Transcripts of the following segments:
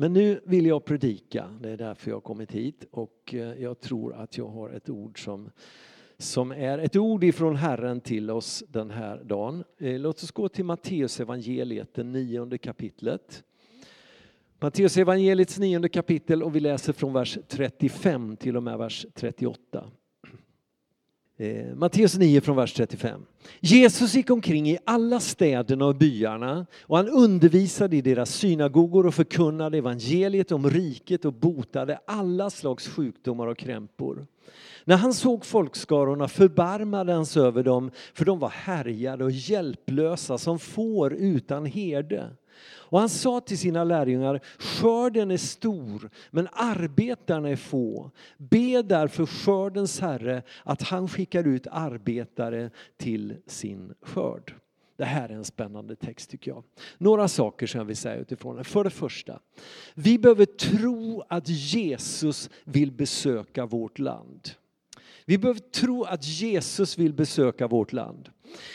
Men nu vill jag predika, det är därför jag har kommit hit och eh, jag tror att jag har ett ord som, som är ett ord ifrån Herren till oss den här dagen. Eh, låt oss gå till Matteus evangeliet, det nionde kapitlet. Matteus evangeliets nionde kapitel och vi läser från vers 35 till och med vers 38. Eh, Matteus 9 från vers 35. Jesus gick omkring i alla städerna och byarna och han undervisade i deras synagogor och förkunnade evangeliet om riket och botade alla slags sjukdomar och krämpor. När han såg folkskarorna förbarmade han sig över dem för de var härjade och hjälplösa som får utan herde. Och han sa till sina lärjungar, skörden är stor men arbetarna är få. Be därför skördens herre att han skickar ut arbetare till sin skörd. Det här är en spännande text tycker jag. Några saker som jag vill säga utifrån den. För det första, vi behöver tro att Jesus vill besöka vårt land. Vi behöver tro att Jesus vill besöka vårt land.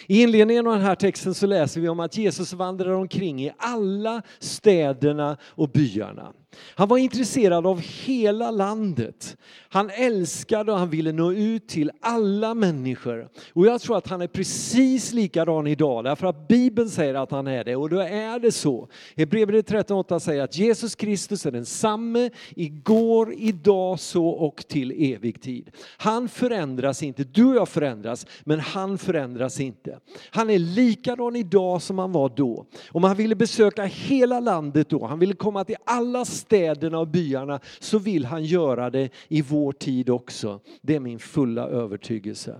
I inledningen av den här texten så läser vi om att Jesus vandrar omkring i alla städerna och byarna. Han var intresserad av hela landet. Han älskade och han ville nå ut till alla människor. Och jag tror att han är precis likadan idag, därför att Bibeln säger att han är det. Och då är det så. Hebreerbrevet 13.8 säger att Jesus Kristus är densamme igår, idag, så och till evig tid. Han förändras inte, du och jag förändras, men han förändras inte. Han är likadan idag som han var då. Om han ville besöka hela landet då, han ville komma till alla städerna och byarna så vill han göra det i vår tid också. Det är min fulla övertygelse.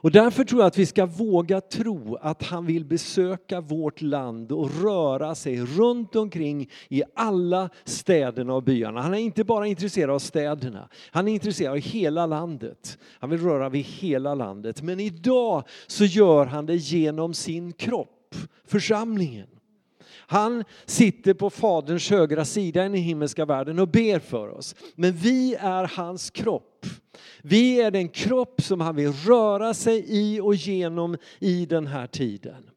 Och därför tror jag att vi ska våga tro att han vill besöka vårt land och röra sig runt omkring i alla städerna och byarna. Han är inte bara intresserad av städerna, han är intresserad av hela landet. Han vill röra vid hela landet. Men idag så gör han det genom sin kropp, församlingen. Han sitter på Faderns högra sida i den himmelska världen och ber för oss. Men vi är hans kropp. Vi är den kropp som han vill röra sig i och genom i den här tiden.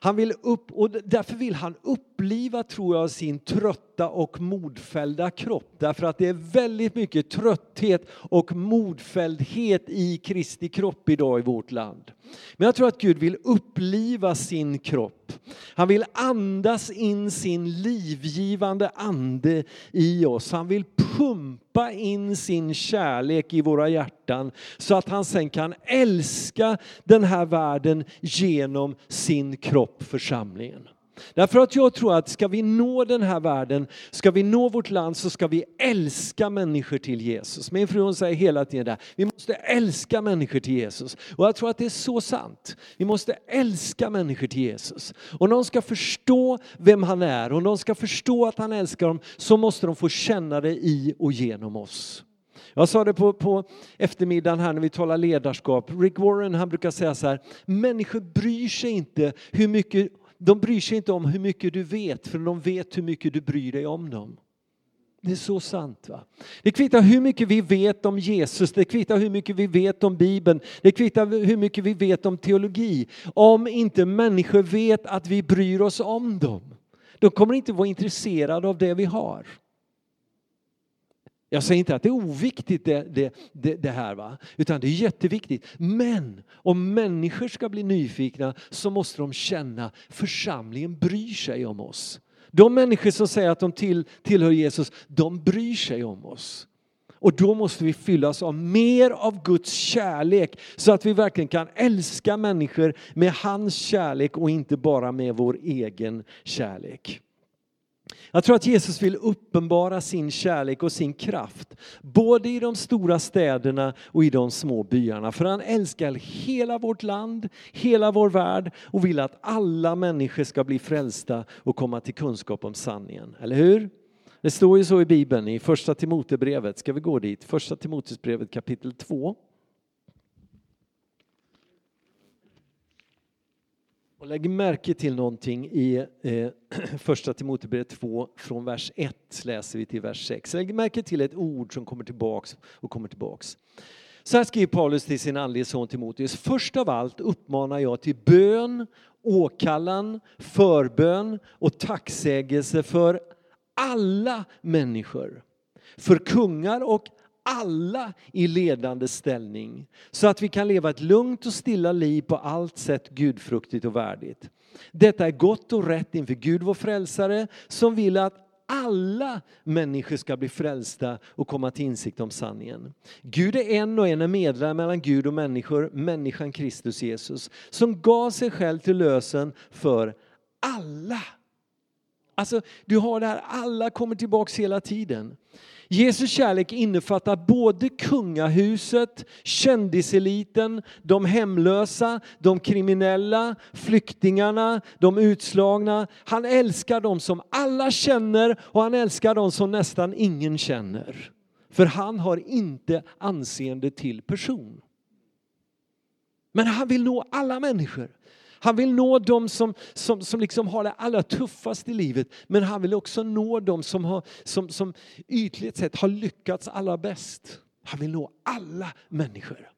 Han vill upp, och därför vill han upp uppliva, tror jag, sin trötta och modfällda kropp. Därför att det är väldigt mycket trötthet och modfälldhet i Kristi kropp idag i vårt land. Men jag tror att Gud vill uppliva sin kropp. Han vill andas in sin livgivande ande i oss. Han vill pumpa in sin kärlek i våra hjärtan så att han sen kan älska den här världen genom sin kropp, församlingen. Därför att jag tror att ska vi nå den här världen, ska vi nå vårt land så ska vi älska människor till Jesus. Min fru hon säger hela tiden där, vi måste älska människor till Jesus. Och jag tror att det är så sant. Vi måste älska människor till Jesus. Och de ska förstå vem han är och de ska förstå att han älskar dem så måste de få känna det i och genom oss. Jag sa det på, på eftermiddagen här när vi talar ledarskap. Rick Warren han brukar säga så här, människor bryr sig inte hur mycket de bryr sig inte om hur mycket du vet, för de vet hur mycket du bryr dig om dem. Det är så sant. Va? Det kvittar hur mycket vi vet om Jesus, det kvittar hur mycket vi vet om Bibeln, det kvittar hur mycket vi vet om teologi. Om inte människor vet att vi bryr oss om dem, de kommer inte vara intresserade av det vi har. Jag säger inte att det är oviktigt det, det, det, det, här, va? utan det är jätteviktigt. Men om människor ska bli nyfikna så måste de känna församlingen bryr sig om oss. De människor som säger att de till, tillhör Jesus, de bryr sig om oss. Och då måste vi fyllas av mer av Guds kärlek så att vi verkligen kan älska människor med hans kärlek och inte bara med vår egen kärlek. Jag tror att Jesus vill uppenbara sin kärlek och sin kraft, både i de stora städerna och i de små byarna. För han älskar hela vårt land, hela vår värld och vill att alla människor ska bli frälsta och komma till kunskap om sanningen. Eller hur? Det står ju så i Bibeln i första Timotebrevet. Ska vi gå dit? Första Timotesbrevet kapitel 2. Och lägg märke till någonting i eh, första Timoteusbrevet 2 från vers 1 läser vi till vers 6. Lägg märke till ett ord som kommer tillbaks och kommer tillbaks. Så här skriver Paulus till sin andlige son Timoteus. Först av allt uppmanar jag till bön, åkallan, förbön och tacksägelse för alla människor. För kungar och alla i ledande ställning. Så att vi kan leva ett lugnt och stilla liv på allt sätt gudfruktigt och värdigt. Detta är gott och rätt inför Gud vår frälsare som vill att alla människor ska bli frälsta och komma till insikt om sanningen. Gud är en och en är medlare mellan Gud och människor, människan Kristus Jesus, som gav sig själv till lösen för alla. Alltså, du har det här, alla kommer tillbaks hela tiden. Jesus kärlek innefattar både kungahuset, kändiseliten, de hemlösa, de kriminella, flyktingarna, de utslagna. Han älskar dem som alla känner och han älskar dem som nästan ingen känner. För han har inte anseende till person. Men han vill nå alla människor. Han vill nå dem som, som, som liksom har det allra tuffast i livet. Men han vill också nå dem som, har, som, som ytligt sett har lyckats allra bäst. Han vill nå alla människor.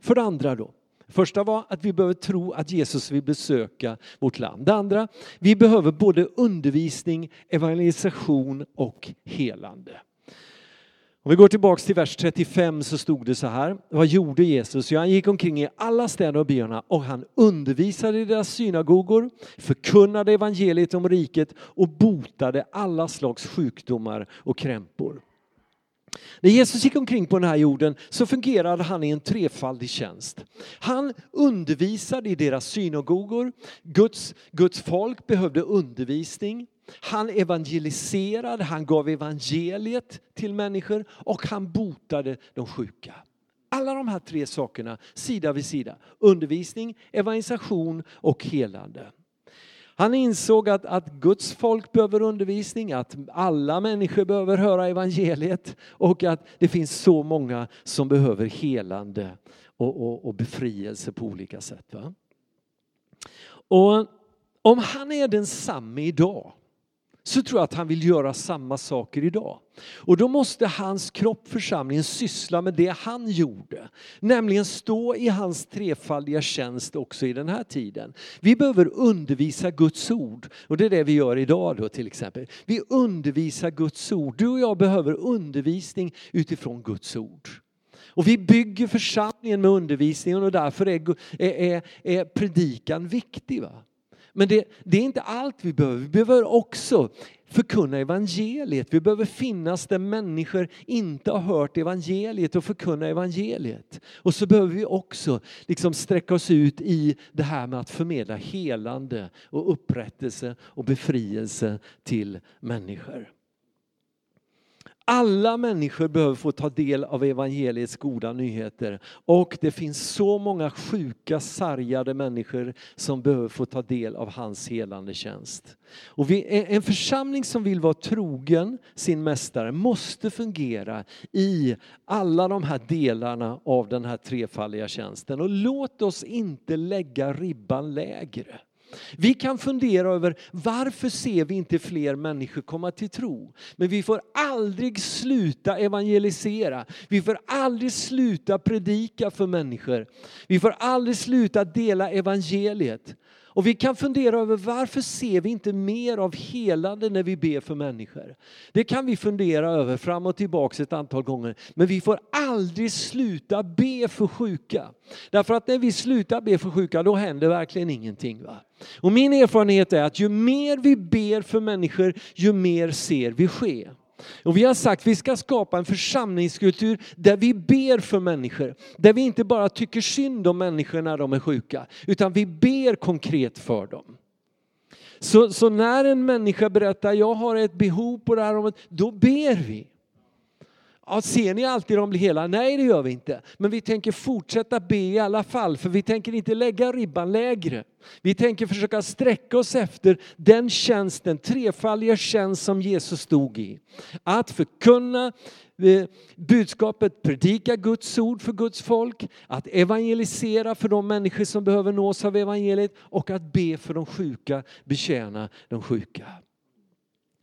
För det andra då. Första var att vi behöver tro att Jesus vill besöka vårt land. Det andra, vi behöver både undervisning, evangelisation och helande. Om vi går tillbaks till vers 35 så stod det så här. Vad gjorde Jesus? Ja, han gick omkring i alla städer och byarna och han undervisade i deras synagogor, förkunnade evangeliet om riket och botade alla slags sjukdomar och krämpor. När Jesus gick omkring på den här jorden så fungerade han i en trefaldig tjänst. Han undervisade i deras synagogor. Guds, Guds folk behövde undervisning. Han evangeliserade, han gav evangeliet till människor och han botade de sjuka. Alla de här tre sakerna sida vid sida. Undervisning, evangelisation och helande. Han insåg att, att Guds folk behöver undervisning, att alla människor behöver höra evangeliet och att det finns så många som behöver helande och, och, och befrielse på olika sätt. Va? Och om han är densamme idag så tror jag att han vill göra samma saker idag. Och då måste hans kropp, församlingen, syssla med det han gjorde. Nämligen stå i hans trefaldiga tjänst också i den här tiden. Vi behöver undervisa Guds ord. Och det är det vi gör idag då till exempel. Vi undervisar Guds ord. Du och jag behöver undervisning utifrån Guds ord. Och vi bygger församlingen med undervisningen och därför är, är, är predikan viktig. Va? Men det, det, är inte allt vi behöver. Vi behöver också förkunna evangeliet. Vi behöver finnas där människor inte har hört evangeliet och förkunna evangeliet. Och så behöver vi också liksom sträcka oss ut i det här med att förmedla helande och upprättelse och befrielse till människor. Alla människor behöver få ta del av evangeliets goda nyheter. Och det finns så många sjuka, sargade människor som behöver få ta del av hans helande tjänst. Och vi, en församling som vill vara trogen sin mästare måste fungera i alla de här delarna av den här trefaldiga tjänsten. Och låt oss inte lägga ribban lägre. Vi kan fundera över varför ser vi inte fler människor komma till tro? Men vi får aldrig sluta evangelisera. Vi får aldrig sluta predika för människor. Vi får aldrig sluta dela evangeliet. Och vi kan fundera över varför ser vi inte mer av helande när vi ber för människor? Det kan vi fundera över fram och tillbaka ett antal gånger. Men vi får aldrig sluta be för sjuka. Därför att när vi slutar be för sjuka då händer verkligen ingenting. Va? Och min erfarenhet är att ju mer vi ber för människor ju mer ser vi ske. Och vi har sagt att vi ska skapa en församlingskultur där vi ber för människor. Där vi inte bara tycker synd om människor när de är sjuka, utan vi ber konkret för dem. Så, så när en människa berättar, jag har ett behov på det här området, då ber vi. Ja, ser ni alltid de blir hela? Nej, det gör vi inte. Men vi tänker fortsätta be i alla fall, för vi tänker inte lägga ribban lägre. Vi tänker försöka sträcka oss efter den tjänsten, trefaldiga tjänst som Jesus stod i. Att förkunna eh, budskapet, predika Guds ord för Guds folk, att evangelisera för de människor som behöver nås av evangeliet och att be för de sjuka, betjäna de sjuka.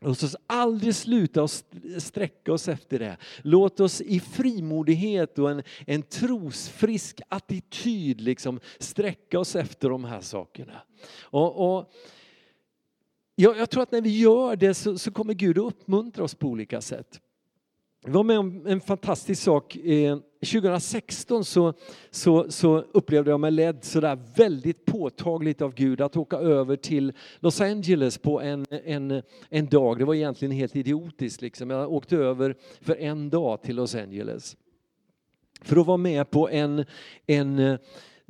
Låt oss aldrig sluta och sträcka oss efter det. Låt oss i frimodighet och en, en trosfrisk attityd liksom sträcka oss efter de här sakerna. Och, och jag, jag tror att när vi gör det så, så kommer Gud att uppmuntra oss på olika sätt. Vi var med om en fantastisk sak. 2016 så, så, så upplevde jag mig ledd sådär väldigt påtagligt av Gud att åka över till Los Angeles på en, en, en dag. Det var egentligen helt idiotiskt. Liksom. Jag åkte över för en dag till Los Angeles. För att vara med på en, en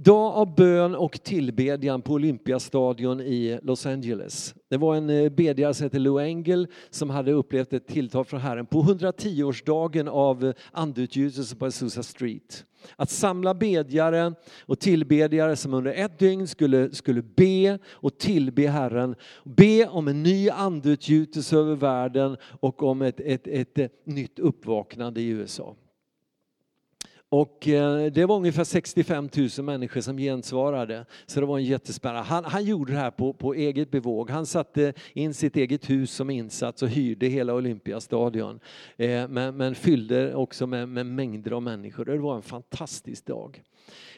Dag av bön och tillbedjan på Olympiastadion i Los Angeles. Det var en eh, bedjare som hette Lou Engel som hade upplevt ett tilltal från Herren på 110-årsdagen av andeutgjutelsen på Azusa Street. Att samla bedjare och tillbedjare som under ett dygn skulle, skulle be och tillbe Herren. Be om en ny andeutgjutelse över världen och om ett, ett, ett, ett nytt uppvaknande i USA. Och eh, det var ungefär 65 000 människor som gensvarade. Så det var en jättespännande. Han, han gjorde det här på, på eget bevåg. Han satte in sitt eget hus som insats och hyrde hela Olympiastadion. Eh, men, men fyllde också med, med mängder av människor. Det var en fantastisk dag.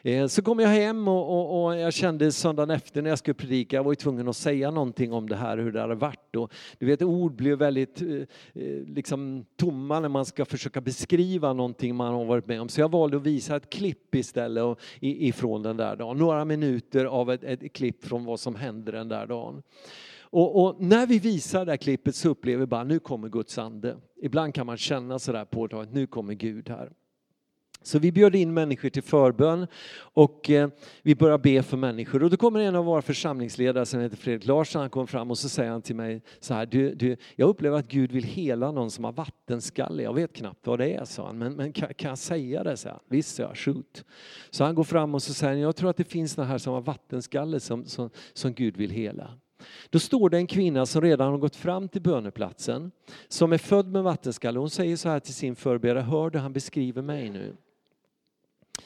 Eh, så kom jag hem och, och, och, jag kände söndagen efter när jag skulle predika, jag var ju tvungen att säga någonting om det här, hur det hade varit. Och, du vet, ord blir väldigt eh, eh liksom, tomma när man ska försöka beskriva någonting man har varit med om. Så jag valde att visa ett klipp istället ifrån den där dagen. Några minuter av ett, ett klipp från vad som hände den där dagen. Och, och, när vi visar det här klippet så upplever vi bara nu kommer Guds ande. Ibland kan man känna sådär på att nu kommer Gud här. Så vi bjöd in människor till förbön och eh, vi började be för människor. Och då kommer en av våra församlingsledare som heter Fredrik Larsson, han kom fram och så säger han till mig så här, du, du, jag upplever att Gud vill hela någon som har vattenskalle. Jag vet knappt vad det är, sa han, men, men kan, kan, jag säga det? Så här, Visst, jag, shoot. Så han går fram och så säger jag tror att det finns några här som har vattenskalle som, som, som Gud vill hela. Då står det en kvinna som redan har gått fram till böneplatsen, som är född med vattenskalle. Hon säger så här till sin förebedjare, hör du han beskriver mig nu?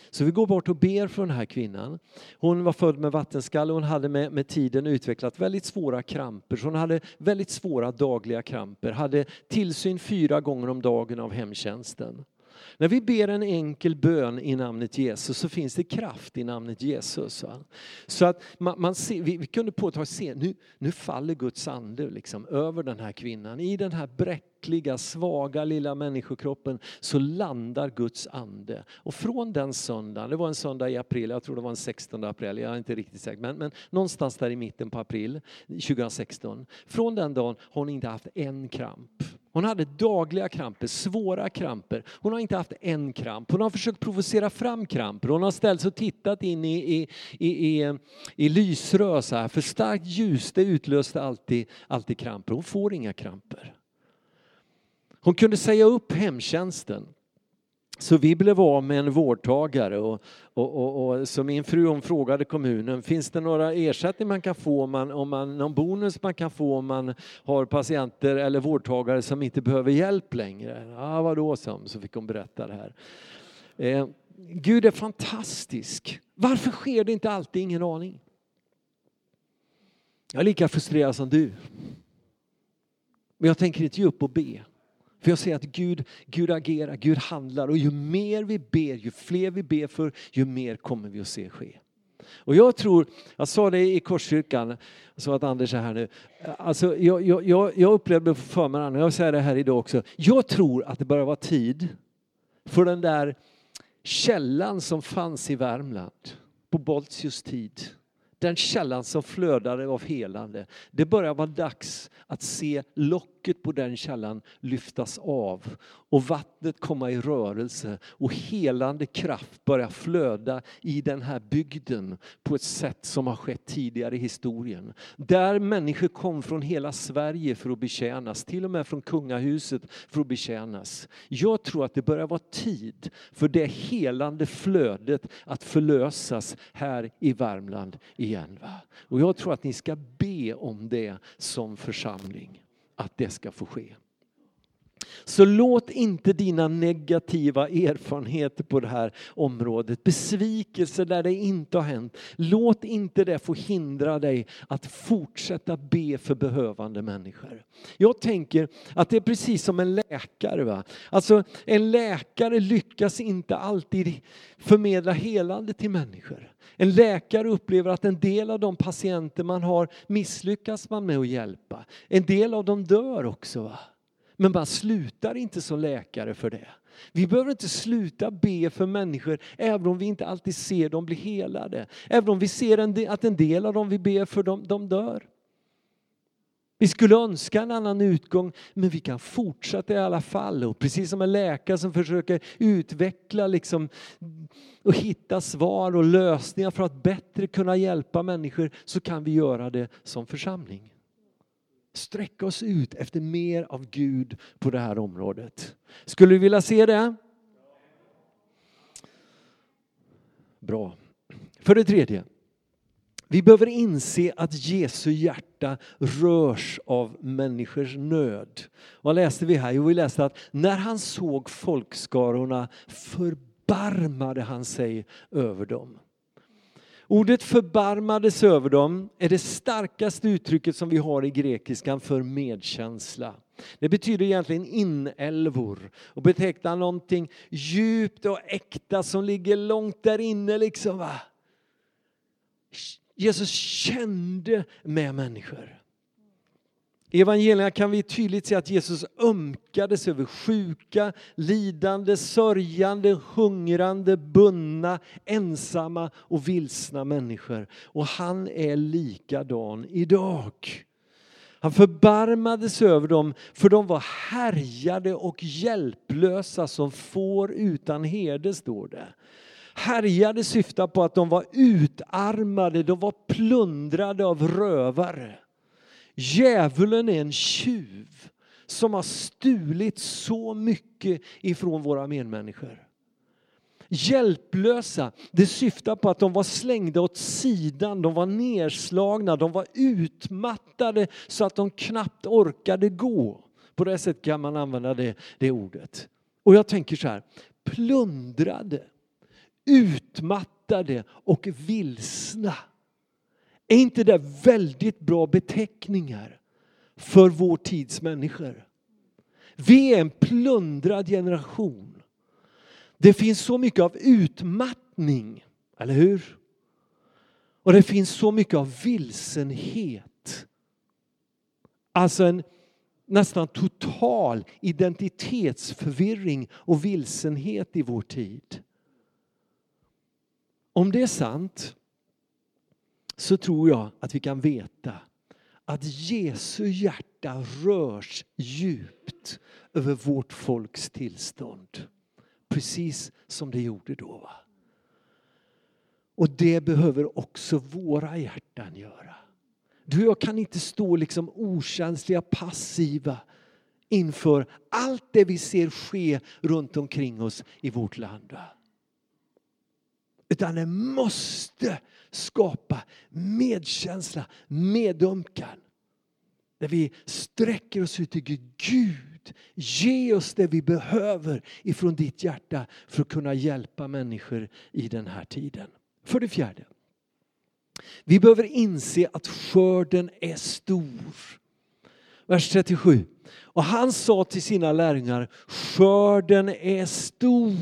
Så vi går bort och ber för den här kvinnan. Hon var född med vattenskalle och hon hade med, med tiden utvecklat väldigt svåra kramper. Så hon hade väldigt svåra dagliga kramper, hade tillsyn fyra gånger om dagen av hemtjänsten. När vi ber en enkel bön i namnet Jesus så finns det kraft i namnet Jesus. Va? Så att man, man ser, vi, vi, kunde påtagligt se, nu, nu faller Guds ande liksom över den här kvinnan. I den här bräckliga, svaga lilla människokroppen så landar Guds ande. Och från den söndagen, det var en söndag i april, jag tror det var den 16 april, jag är inte riktigt säker, men, men någonstans där i mitten på april 2016. Från den dagen har hon inte haft en kramp. Hon hade dagliga kramper, svåra kramper. Hon har inte haft en kramp. Hon har försökt provocera fram kramper. Hon har ställt sig och tittat in i, i, i, i, i lysrör så här. För starkt ljus det utlöste alltid, alltid kramper. Hon får inga kramper. Hon kunde säga upp hemtjänsten. Så vi blev av med en vårdtagare och, och, och, och, så min fru hon frågade kommunen, finns det några ersättning man kan få om man, om man, någon bonus man kan få om man har patienter eller vårdtagare som inte behöver hjälp längre? Ja, vadå som? Så fick hon berätta det här. Eh, Gud är fantastisk. Varför sker det inte alltid? Ingen aning. Jag är lika frustrerad som du. Men jag tänker inte ge upp och be. För jag ser att Gud, Gud agerar, Gud handlar och ju mer vi ber, ju fler vi ber för, ju mer kommer vi att se ske. Och jag tror, jag sa det i Korskyrkan, jag sa att Anders är här nu, alltså jag, jag, jag upplevde på förmiddagen, och jag säger det här idag också, jag tror att det börjar vara tid för den där källan som fanns i Värmland på Boltius tid den källan som flödade av helande. Det börjar vara dags att se locket på den källan lyftas av och vattnet komma i rörelse och helande kraft börja flöda i den här bygden på ett sätt som har skett tidigare i historien. Där människor kom från hela Sverige för att betjänas, till och med från kungahuset för att betjänas. Jag tror att det börjar vara tid för det helande flödet att förlösas här i Värmland igen. Va? Och jag tror att ni ska be om det som församling, att det ska få ske. Så låt inte dina negativa erfarenheter på det här området, besvikelser där det inte har hänt, låt inte det få hindra dig att fortsätta be för behövande människor. Jag tänker att det är precis som en läkare. Va? Alltså en läkare lyckas inte alltid förmedla helande till människor. En läkare upplever att en del av de patienter man har misslyckas man med att hjälpa. En del av dem dör också. Va? Men man slutar inte som läkare för det. Vi behöver inte sluta be för människor även om vi inte alltid ser dem bli helade. Även om vi ser att en del av dem vi ber för, de, de dör. Vi skulle önska en annan utgång, men vi kan fortsätta i alla fall. Och precis som en läkare som försöker utveckla liksom, och hitta svar och lösningar för att bättre kunna hjälpa människor, så kan vi göra det som församling. Sträcka oss ut efter mer av Gud på det här området. Skulle du vilja se det? Bra. För det tredje. Vi behöver inse att Jesu hjärta rörs av människors nöd. Vad läste vi här? Jo, vi läste att när han såg folkskarorna förbarmade han sig över dem. Ordet förbarmades över dem är det starkaste uttrycket som vi har i grekiskan för medkänsla. Det betyder egentligen inälvor och betecknar någonting djupt och äkta som ligger långt där inne. Liksom, va? Jesus kände med människor. I evangelierna kan vi tydligt se att Jesus ömkades över sjuka, lidande, sörjande, hungrande, bundna, ensamma och vilsna människor. Och han är likadan idag. Han förbarmades över dem för de var härjade och hjälplösa som får utan herde, står det. Härjade syftar på att de var utarmade, de var plundrade av rövare. Djävulen är en tjuv som har stulit så mycket ifrån våra medmänniskor. Hjälplösa, det syftar på att de var slängda åt sidan, de var nerslagna, de var utmattade så att de knappt orkade gå. På det sättet kan man använda det, det ordet. Och jag tänker så här, plundrade utmattade och vilsna. Är inte det väldigt bra beteckningar för vår tids människor? Vi är en plundrad generation. Det finns så mycket av utmattning, eller hur? Och det finns så mycket av vilsenhet. Alltså en nästan total identitetsförvirring och vilsenhet i vår tid. Om det är sant så tror jag att vi kan veta att Jesu hjärta rörs djupt över vårt folks tillstånd. Precis som det gjorde då. Och det behöver också våra hjärtan göra. Du och jag kan inte stå liksom okänsliga, passiva inför allt det vi ser ske runt omkring oss i vårt land. Utan det måste skapa medkänsla, medömkan. Där vi sträcker oss ut till Gud. Gud, ge oss det vi behöver ifrån ditt hjärta för att kunna hjälpa människor i den här tiden. För det fjärde. Vi behöver inse att skörden är stor. Vers 37. Och han sa till sina lärjungar, skörden är stor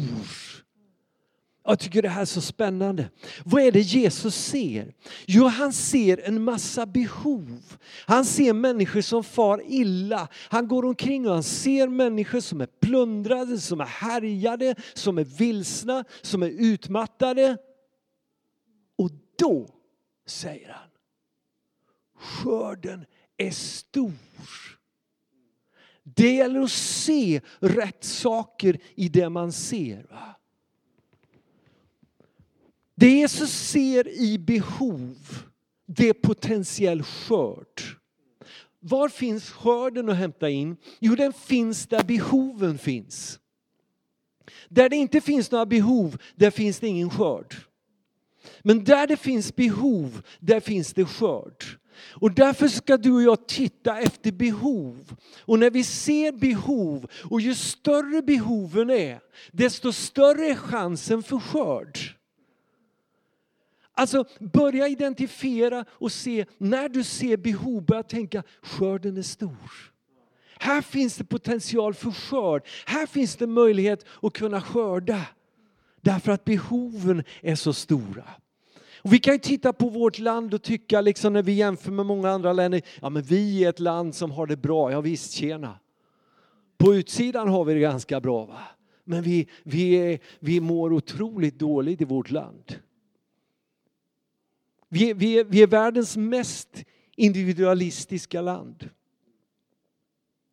jag tycker det här är så spännande. Vad är det Jesus ser? Jo, han ser en massa behov. Han ser människor som far illa. Han går omkring och han ser människor som är plundrade, som är härjade, som är vilsna, som är utmattade. Och då säger han, skörden är stor. Det gäller att se rätt saker i det man ser. Va? Det Jesus ser i behov, det är potentiell skörd. Var finns skörden att hämta in? Jo, den finns där behoven finns. Där det inte finns några behov, där finns det ingen skörd. Men där det finns behov, där finns det skörd. Och därför ska du och jag titta efter behov. Och när vi ser behov, och ju större behoven är, desto större är chansen för skörd. Alltså börja identifiera och se, när du ser behov, börja tänka skörden är stor. Här finns det potential för skörd. Här finns det möjlighet att kunna skörda. Därför att behoven är så stora. Och vi kan ju titta på vårt land och tycka, liksom när vi jämför med många andra länder, ja men vi är ett land som har det bra, ja visst tjena. På utsidan har vi det ganska bra va. Men vi, vi, är, vi mår otroligt dåligt i vårt land. Vi, vi, vi är världens mest individualistiska land.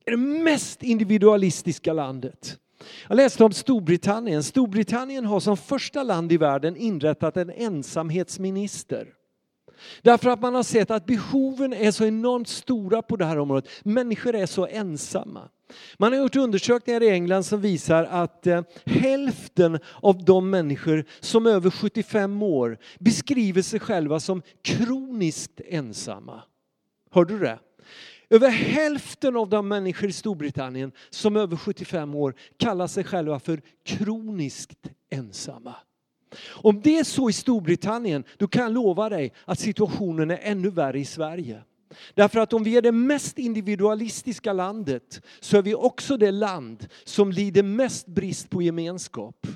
Det mest individualistiska landet. Jag läste om Storbritannien. Storbritannien har som första land i världen inrättat en ensamhetsminister. Därför att man har sett att behoven är så enormt stora på det här området. Människor är så ensamma. Man har gjort undersökningar i England som visar att eh, hälften av de människor som är över 75 år beskriver sig själva som kroniskt ensamma. Hörde du det? Över hälften av de människor i Storbritannien som är över 75 år kallar sig själva för kroniskt ensamma. Om det är så i Storbritannien, då kan jag lova dig att situationen är ännu värre i Sverige. Därför att om vi är det mest individualistiska landet så är vi också det land som lider mest brist på gemenskap.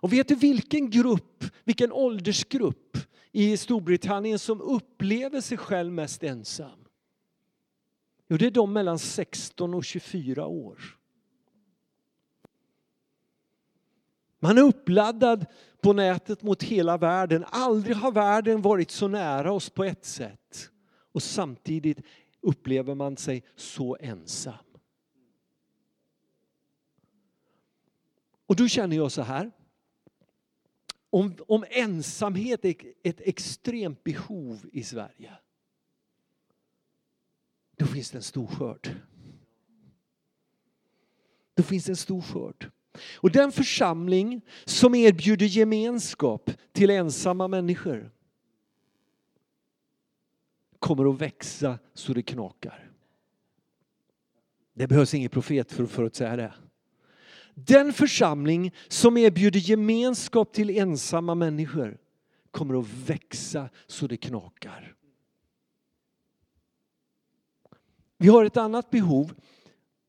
Och vet du vilken grupp, vilken åldersgrupp i Storbritannien som upplever sig själv mest ensam? Jo, det är de mellan 16 och 24 år. Man är uppladdad på nätet mot hela världen. Aldrig har världen varit så nära oss på ett sätt. Och samtidigt upplever man sig så ensam. Och då känner jag så här. Om, om ensamhet är ett extremt behov i Sverige då finns det en stor skörd. Då finns det en stor skörd. Och den församling som erbjuder gemenskap till ensamma människor kommer att växa så det knakar. Det behövs ingen profet för att förutsäga det. Den församling som erbjuder gemenskap till ensamma människor kommer att växa så det knakar. Vi har ett annat behov.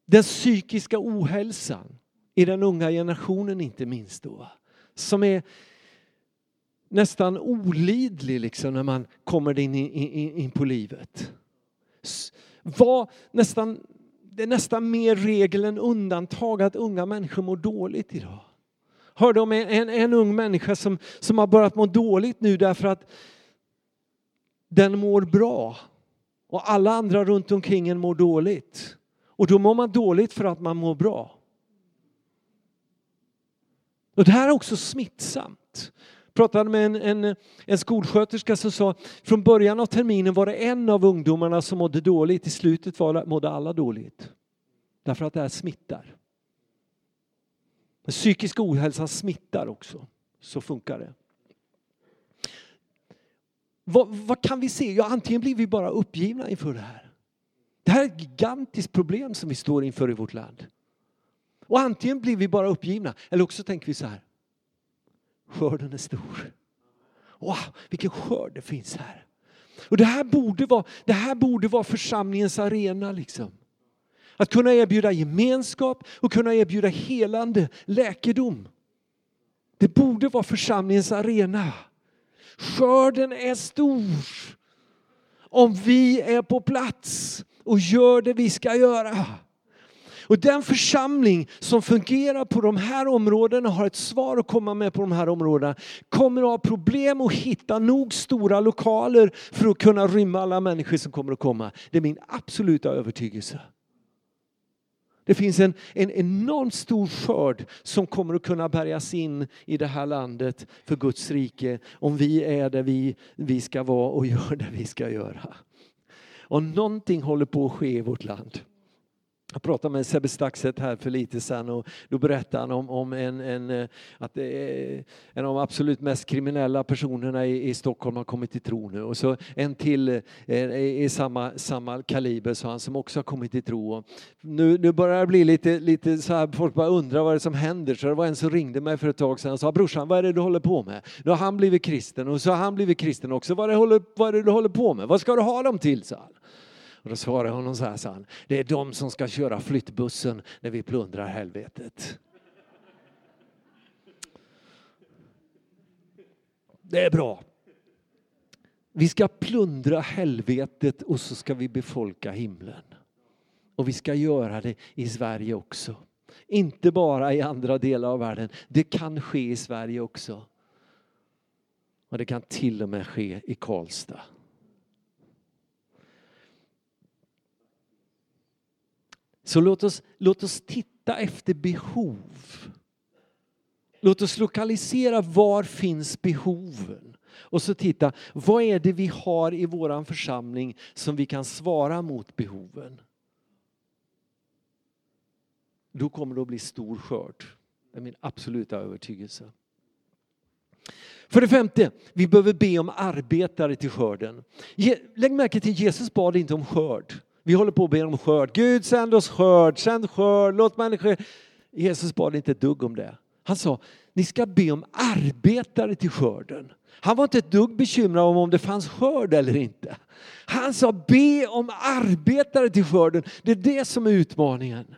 Den psykiska ohälsan i den unga generationen inte minst då. Som är nästan olidlig liksom när man kommer in, in, in på livet. Var nästan, det är nästan mer regel än undantag att unga människor mår dåligt idag. Hörde om en, en, en ung människa som, som har börjat må dåligt nu därför att den mår bra och alla andra runt omkring en mår dåligt. Och då mår man dåligt för att man mår bra. Och det här är också smittsamt. Jag pratade med en, en, en skolsköterska som sa från början av terminen var det en av ungdomarna som mådde dåligt. I slutet var, mådde alla dåligt. Därför att det här smittar. Men psykisk ohälsa smittar också. Så funkar det. Vad, vad, kan vi se? Ja, antingen blir vi bara uppgivna inför det här. Det här är ett gigantiskt problem som vi står inför i vårt land. Och antingen blir vi bara uppgivna eller också tänker vi så här. Skörden är stor. Wow, vilken skörd det finns här. Och det här borde vara, det här borde vara församlingens arena liksom. Att kunna erbjuda gemenskap och kunna erbjuda helande, läkedom. Det borde vara församlingens arena. Skörden är stor. Om vi är på plats och gör det vi ska göra. Och den församling som fungerar på de här områdena har ett svar att komma med på de här områdena. Kommer att ha problem att hitta nog stora lokaler för att kunna rymma alla människor som kommer att komma. Det är min absoluta övertygelse. Det finns en, en enormt stor skörd som kommer att kunna bärgas in i det här landet för Guds rike om vi är där vi, vi ska vara och gör det vi ska göra. Och någonting håller på att ske i vårt land. Jag pratade med Sebbe Staxet här för lite sedan och då berättade han om, om en, en, eh, att en av de absolut mest kriminella personerna i, i Stockholm har kommit till tro nu. Och så en till eh, i samma, samma kaliber sa han, som också har kommit till tro. Och nu, nu börjar det bli lite, lite så här, folk bara undrar vad det är som händer. Så det var en som ringde mig för ett tag sedan och sa brorsan vad är det du håller på med? Nu har han blivit kristen och så har han blivit kristen också. Vad är det, vad är det du håller på med? Vad ska du ha dem till? sa han. Och då svarade jag honom så här, sa han, det är de som ska köra flyttbussen när vi plundrar helvetet. Det är bra. Vi ska plundra helvetet och så ska vi befolka himlen. Och vi ska göra det i Sverige också. Inte bara i andra delar av världen. Det kan ske i Sverige också. Och det kan till och med ske i Karlstad. Så låt oss, låt oss titta efter behov. Låt oss lokalisera var finns behoven. Och så titta, vad är det vi har i våran församling som vi kan svara mot behoven? Då kommer det att bli stor skörd. Det är min absoluta övertygelse. För det femte, vi behöver be om arbetare till skörden. Lägg märke till Jesus bad inte om skörd. Vi håller på att be om skörd. Gud sänd oss skörd, sänd skörd, låt människor... Jesus bad inte ett dugg om det. Han sa, ni ska be om arbetare till skörden. Han var inte ett dugg bekymrad om om det fanns skörd eller inte. Han sa, be om arbetare till skörden. Det är det som är utmaningen.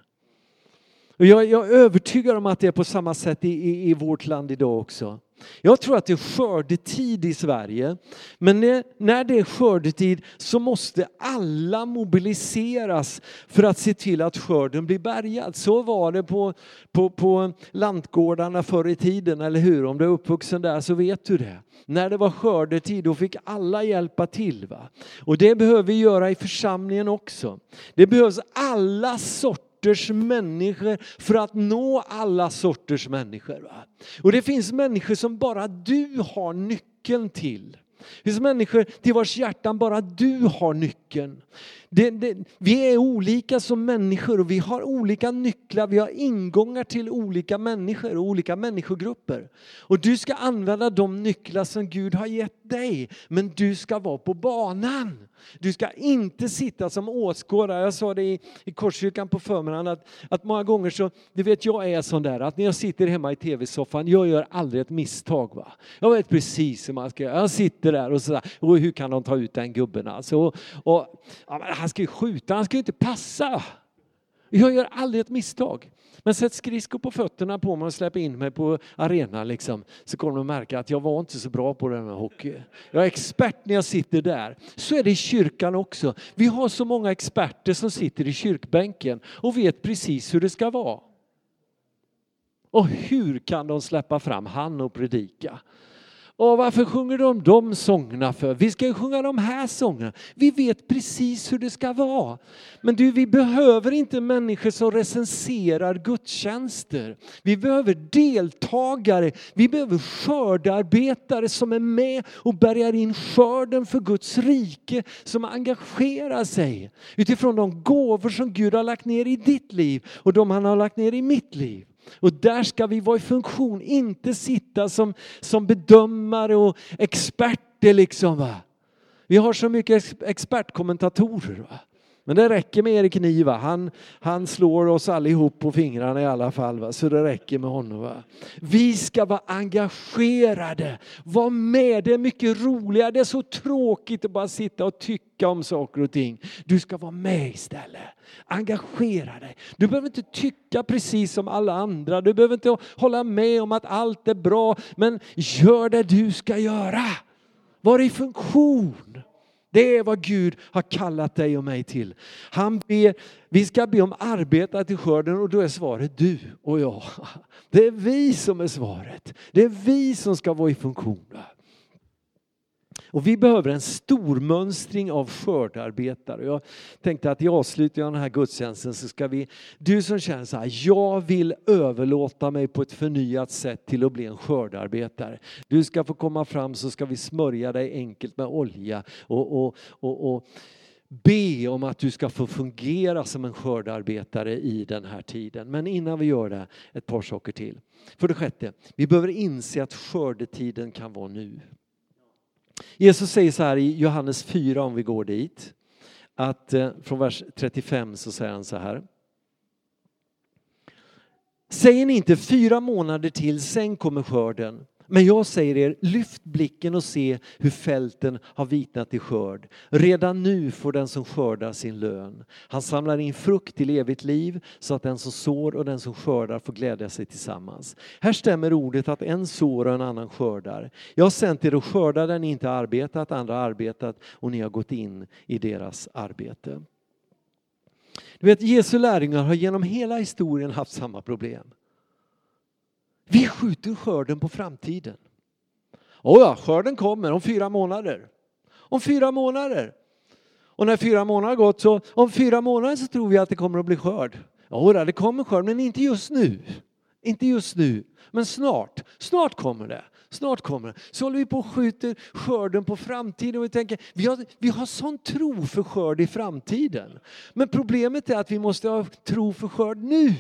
Och jag, jag är övertygad om att det är på samma sätt i, i, i vårt land idag också. Jag tror att det är skördetid i Sverige. Men när det är skördetid så måste alla mobiliseras för att se till att skörden blir bärgad. Så var det på, på, på lantgårdarna förr i tiden, eller hur? Om du är uppvuxen där så vet du det. När det var skördetid då fick alla hjälpa till. Va? Och det behöver vi göra i församlingen också. Det behövs alla sorter sorters människor för att nå alla sorters människor. Va? Och det finns människor som bara du har nyckeln till. Det finns människor till vars hjärtan bara du har nyckeln. Det, det, vi är olika som människor och vi har olika nycklar, vi har ingångar till olika människor och olika människogrupper. Och du ska använda de nycklar som Gud har gett dig, men du ska vara på banan. Du ska inte sitta som åskådare. Jag sa det i, i Korskyrkan på förmiddagen att, att många gånger så, du vet jag är sån där att när jag sitter hemma i tv-soffan, jag gör aldrig ett misstag. Va? Jag vet precis hur man ska göra. Jag sitter där och sådär, och hur kan de ta ut den gubben alltså? Och, och, ja, han ska ju skjuta, han ska ju inte passa. Jag gör aldrig ett misstag. Men sätt skridskor på fötterna på mig och släpp in mig på arenan liksom, så kommer de märka att jag var inte så bra på det med hockey. Jag är expert när jag sitter där. Så är det i kyrkan också. Vi har så många experter som sitter i kyrkbänken och vet precis hur det ska vara. Och hur kan de släppa fram han och predika? Och varför sjunger de de sångerna för? Vi ska ju sjunga de här sångerna. Vi vet precis hur det ska vara. Men du, vi behöver inte människor som recenserar gudstjänster. Vi behöver deltagare, vi behöver skördarbetare som är med och bärgar in skörden för Guds rike, som engagerar sig utifrån de gåvor som Gud har lagt ner i ditt liv och de han har lagt ner i mitt liv. Och där ska vi vara i funktion, inte sitta som, som bedömare och experter liksom. Va? Vi har så mycket expertkommentatorer. Va? Men det räcker med Erik Niva. Han, han slår oss allihop på fingrarna i alla fall. Va? Så det räcker med honom. Va? Vi ska vara engagerade. Var med. Det är mycket roligare. Det är så tråkigt att bara sitta och tycka om saker och ting. Du ska vara med istället. Engagera dig. Du behöver inte tycka precis som alla andra. Du behöver inte hålla med om att allt är bra. Men gör det du ska göra. Var i funktion. Det är vad Gud har kallat dig och mig till. Han ber, vi ska be om arbeta till skörden och då är svaret du och jag. Det är vi som är svaret. Det är vi som ska vara i funktion. Och vi behöver en stor mönstring av skördarbetare. Jag tänkte att i avslutningen av den här gudstjänsten så ska vi, du som känner så här, jag vill överlåta mig på ett förnyat sätt till att bli en skördarbetare. Du ska få komma fram så ska vi smörja dig enkelt med olja och, och, och, och be om att du ska få fungera som en skördarbetare i den här tiden. Men innan vi gör det, ett par saker till. För det sjätte, vi behöver inse att skördetiden kan vara nu. Jesus säger så här i Johannes 4 om vi går dit, att eh, från vers 35 så säger han så här. Säger ni inte fyra månader till, sen kommer skörden. Men jag säger er, lyft blicken och se hur fälten har vitnat i skörd. Redan nu får den som skördar sin lön. Han samlar in frukt till evigt liv så att den som sår och den som skördar får glädja sig tillsammans. Här stämmer ordet att en sår och en annan skördar. Jag har sänt er att skörda där ni inte arbetat, andra har arbetat och ni har gått in i deras arbete. Du vet, Jesu lärjungar har genom hela historien haft samma problem. Vi skjuter skörden på framtiden. Oh ja, skörden kommer om fyra månader. Om fyra månader. Och när fyra månader har gått så om fyra månader så tror vi att det kommer att bli skörd. Ja, det kommer skörd, men inte just nu. Inte just nu, men snart. Snart kommer det. Snart kommer det. Så håller vi på och skjuter skörden på framtiden och vi tänker, vi har, vi har sån tro för skörd i framtiden. Men problemet är att vi måste ha tro för skörd nu.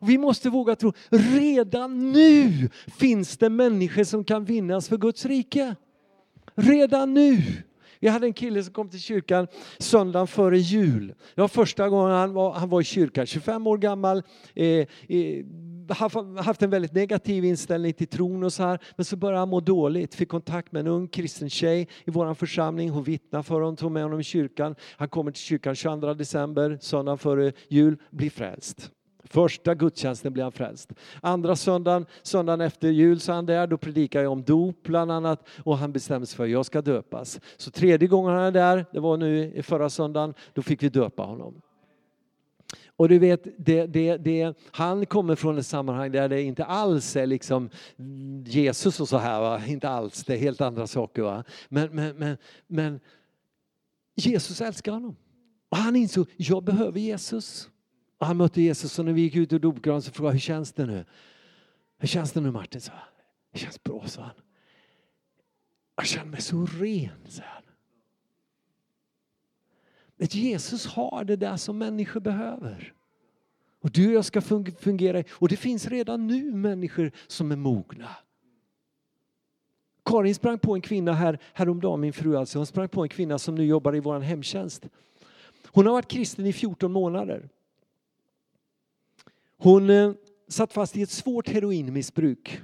Vi måste våga tro, redan nu finns det människor som kan vinnas för Guds rike. Redan nu. Jag hade en kille som kom till kyrkan söndagen före jul. Det var första gången han var, han var i kyrkan, 25 år gammal. Eh, eh, haft en väldigt negativ inställning till tron och så här. Men så började han må dåligt, fick kontakt med en ung kristen tjej i vår församling. Hon vittnade för honom, tog med honom i kyrkan. Han kommer till kyrkan 22 december, söndagen före jul, blir frälst. Första gudstjänsten blev han frälst. Andra söndagen, söndagen efter jul så han där, då predikar jag om dop bland annat och han bestämde sig för att jag ska döpas. Så tredje gången han är där, det var nu förra söndagen, då fick vi döpa honom. Och du vet, det, det, det, han kommer från ett sammanhang där det inte alls är liksom Jesus och så här, va? inte alls, det är helt andra saker. Va? Men, men, men, men Jesus älskar honom. Och han insåg, jag behöver Jesus. Och han mötte Jesus och när vi gick ut ur dopgraven så frågade hur känns det nu? Hur känns det nu Martin? Så, det känns bra, sa han. Jag känner mig så ren, sa han. Men Jesus har det där som människor behöver. Och du och jag ska fungera. Och det finns redan nu människor som är mogna. Karin sprang på en kvinna här, häromdagen, min fru alltså, hon sprang på en kvinna som nu jobbar i vår hemtjänst. Hon har varit kristen i 14 månader. Hon eh, satt fast i ett svårt heroinmissbruk.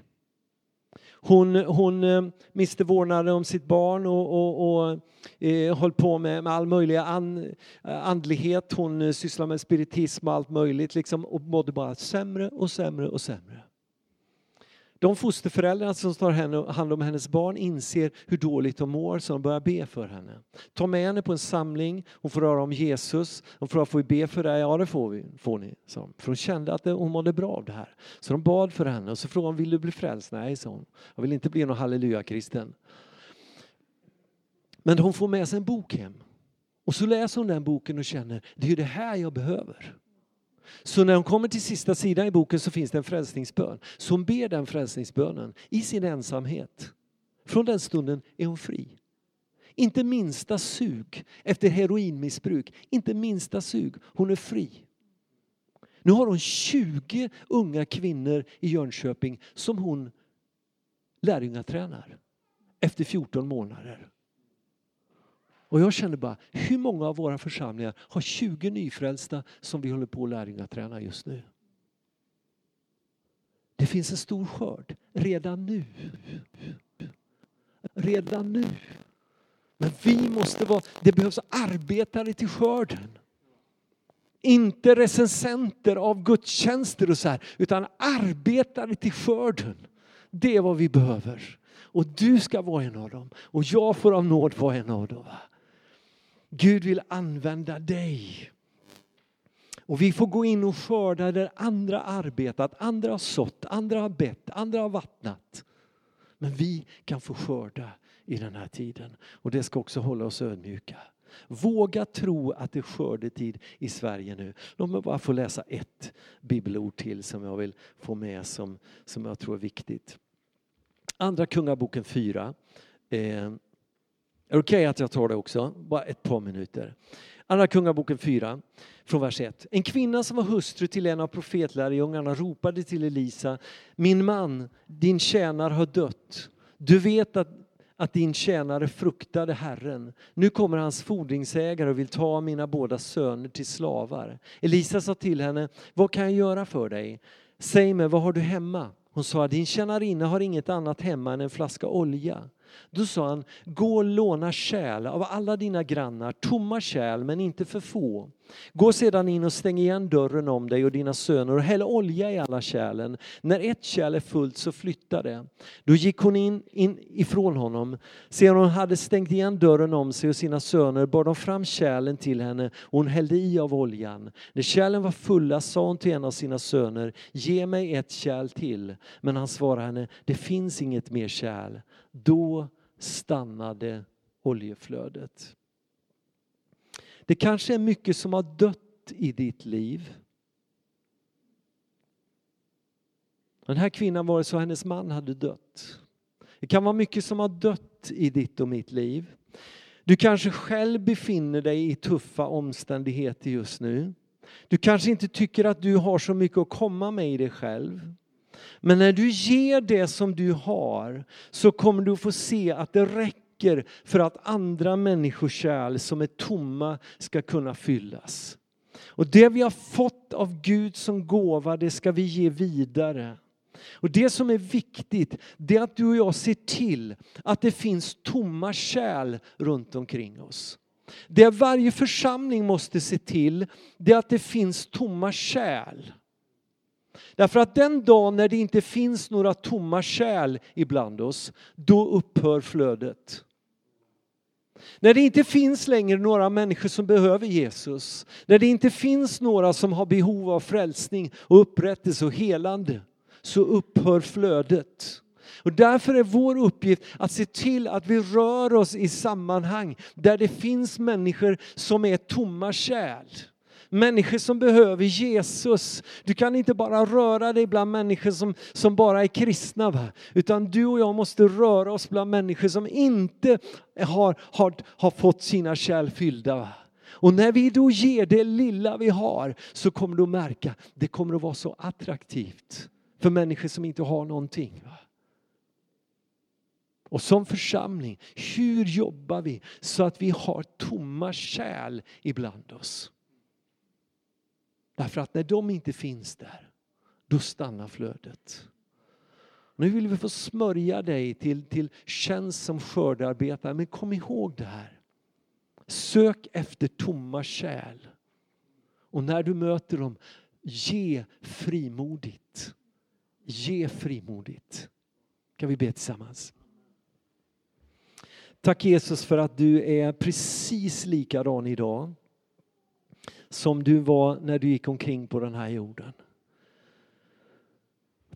Hon, hon eh, miste vårdnaden om sitt barn och, och, och eh, höll på med, med all möjlig an, eh, andlighet. Hon sysslade med spiritism och allt möjligt liksom, och mådde bara sämre och sämre och sämre. De fosterföräldrar som tar hand om hennes barn inser hur dåligt de mår så de börjar be för henne. Ta med henne på en samling, hon får höra om Jesus. De frågar, får vi be för dig? Ja det får, vi, får ni. Så. För hon kände att hon mådde bra av det här. Så de bad för henne och så frågade hon, vill du bli frälst? Nej, sa hon. Jag vill inte bli någon halleluja-kristen. Men hon får med sig en bok hem. Och så läser hon den boken och känner, det är det här jag behöver. Så när hon kommer till sista sidan i boken så finns det en frälsningsbön. Så hon ber den frälsningsbönen i sin ensamhet. Från den stunden är hon fri. Inte minsta sug efter heroinmissbruk, inte minsta sug. Hon är fri. Nu har hon 20 unga kvinnor i Jönköping som hon lärjungatränar efter 14 månader. Och jag känner bara, hur många av våra församlingar har 20 nyfrälsta som vi håller på att lärjungaträna just nu? Det finns en stor skörd redan nu. Redan nu. Men vi måste vara, det behövs arbetare till skörden. Inte recensenter av gudstjänster och så här, utan arbetare till skörden. Det är vad vi behöver. Och du ska vara en av dem. Och jag får av nåd vara en av dem. Gud vill använda dig. Och vi får gå in och skörda där andra arbetat, andra har sått, andra har bett, andra har vattnat. Men vi kan få skörda i den här tiden och det ska också hålla oss ödmjuka. Våga tro att det är skördetid i Sverige nu. Låt mig bara få läsa ett bibelord till som jag vill få med som, som jag tror är viktigt. Andra Kungaboken 4. Eh, är det okej okay att jag tar det också? Bara ett par minuter. Andra Kungaboken 4, från vers 1. En kvinna som var hustru till en av profetlärjungarna ropade till Elisa, min man, din tjänare har dött. Du vet att, att din tjänare fruktade Herren. Nu kommer hans fordringsägare och vill ta mina båda söner till slavar. Elisa sa till henne, vad kan jag göra för dig? Säg mig, vad har du hemma? Hon sa, din tjänarinna har inget annat hemma än en flaska olja. Då sa han, gå och låna kärl av alla dina grannar, tomma kärl men inte för få. Gå sedan in och stäng igen dörren om dig och dina söner och häll olja i alla kärlen. När ett kärl är fullt så flytta det. Då gick hon in, in ifrån honom. Sedan hon hade stängt igen dörren om sig och sina söner bar de fram kärlen till henne och hon hällde i av oljan. När kärlen var fulla sa hon till en av sina söner, ge mig ett kärl till. Men han svarade henne, det finns inget mer kärl. Då stannade oljeflödet. Det kanske är mycket som har dött i ditt liv. Den här kvinnan var det så hennes man hade dött. Det kan vara mycket som har dött i ditt och mitt liv. Du kanske själv befinner dig i tuffa omständigheter just nu. Du kanske inte tycker att du har så mycket att komma med i dig själv. Men när du ger det som du har så kommer du få se att det räcker för att andra människokärl som är tomma ska kunna fyllas. Och det vi har fått av Gud som gåva, det ska vi ge vidare. Och det som är viktigt, det är att du och jag ser till att det finns tomma kärl runt omkring oss. Det varje församling måste se till, det är att det finns tomma kärl. Därför att den dagen när det inte finns några tomma kärl ibland oss, då upphör flödet. När det inte finns längre några människor som behöver Jesus, när det inte finns några som har behov av frälsning och upprättelse och helande, så upphör flödet. Och därför är vår uppgift att se till att vi rör oss i sammanhang där det finns människor som är tomma kärl. Människor som behöver Jesus. Du kan inte bara röra dig bland människor som, som bara är kristna. Va? Utan du och jag måste röra oss bland människor som inte har, har, har fått sina kärl fyllda. Va? Och när vi då ger det lilla vi har så kommer du att märka det kommer att vara så attraktivt för människor som inte har någonting. Va? Och som församling, hur jobbar vi så att vi har tomma kärl ibland oss? Därför att när de inte finns där, då stannar flödet. Nu vill vi få smörja dig till, till tjänst som skördearbetare, men kom ihåg det här. Sök efter tomma kärl. Och när du möter dem, ge frimodigt. Ge frimodigt. Kan vi be tillsammans? Tack Jesus för att du är precis likadan idag som du var när du gick omkring på den här jorden.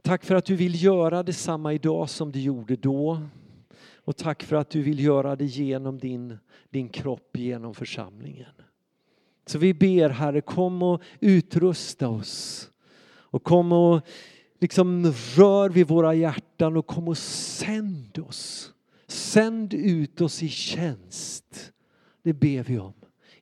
Tack för att du vill göra detsamma idag som du gjorde då. Och tack för att du vill göra det genom din, din kropp, genom församlingen. Så vi ber Herre, kom och utrusta oss. Och kom och liksom rör vid våra hjärtan och kom och sänd oss. Sänd ut oss i tjänst. Det ber vi om.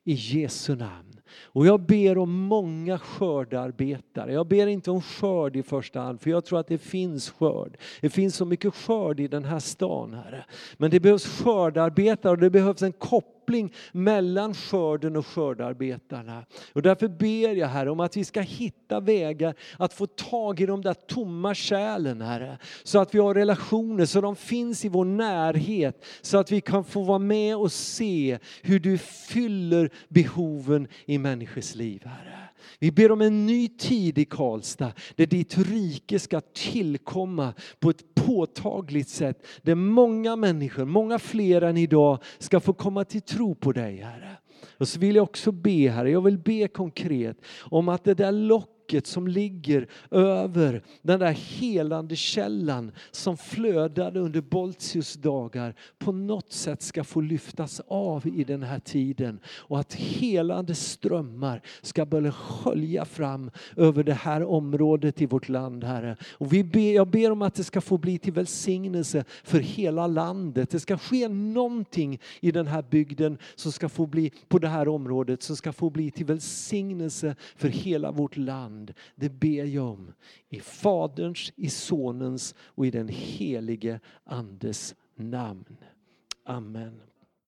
I Jesu namn. Och jag ber om många skördarbetare. Jag ber inte om skörd i första hand, för jag tror att det finns skörd. Det finns så mycket skörd i den här stan, Herre. Men det behövs skördarbetare och det behövs en kopp koppling mellan skörden och skördarbetarna. Och därför ber jag Herre om att vi ska hitta vägar att få tag i de där tomma kärlen Herre. Så att vi har relationer, så de finns i vår närhet. Så att vi kan få vara med och se hur du fyller behoven i människors liv Herre. Vi ber om en ny tid i Karlstad där ditt rike ska tillkomma på ett påtagligt sätt. Där många människor, många fler än idag, ska få komma till tro på dig Herre. Och så vill jag också be Herre, jag vill be konkret om att det där locket locket som ligger över den där helande källan som flödade under Boltius dagar på något sätt ska få lyftas av i den här tiden och att helande strömmar ska börja skölja fram över det här området i vårt land, Herre. Och vi ber, jag ber om att det ska få bli till välsignelse för hela landet. Det ska ske någonting i den här bygden som ska få bli, på det här området, som ska få bli till välsignelse för hela vårt land. Det ber jag om i Faderns, i Sonens och i den helige Andes namn. Amen.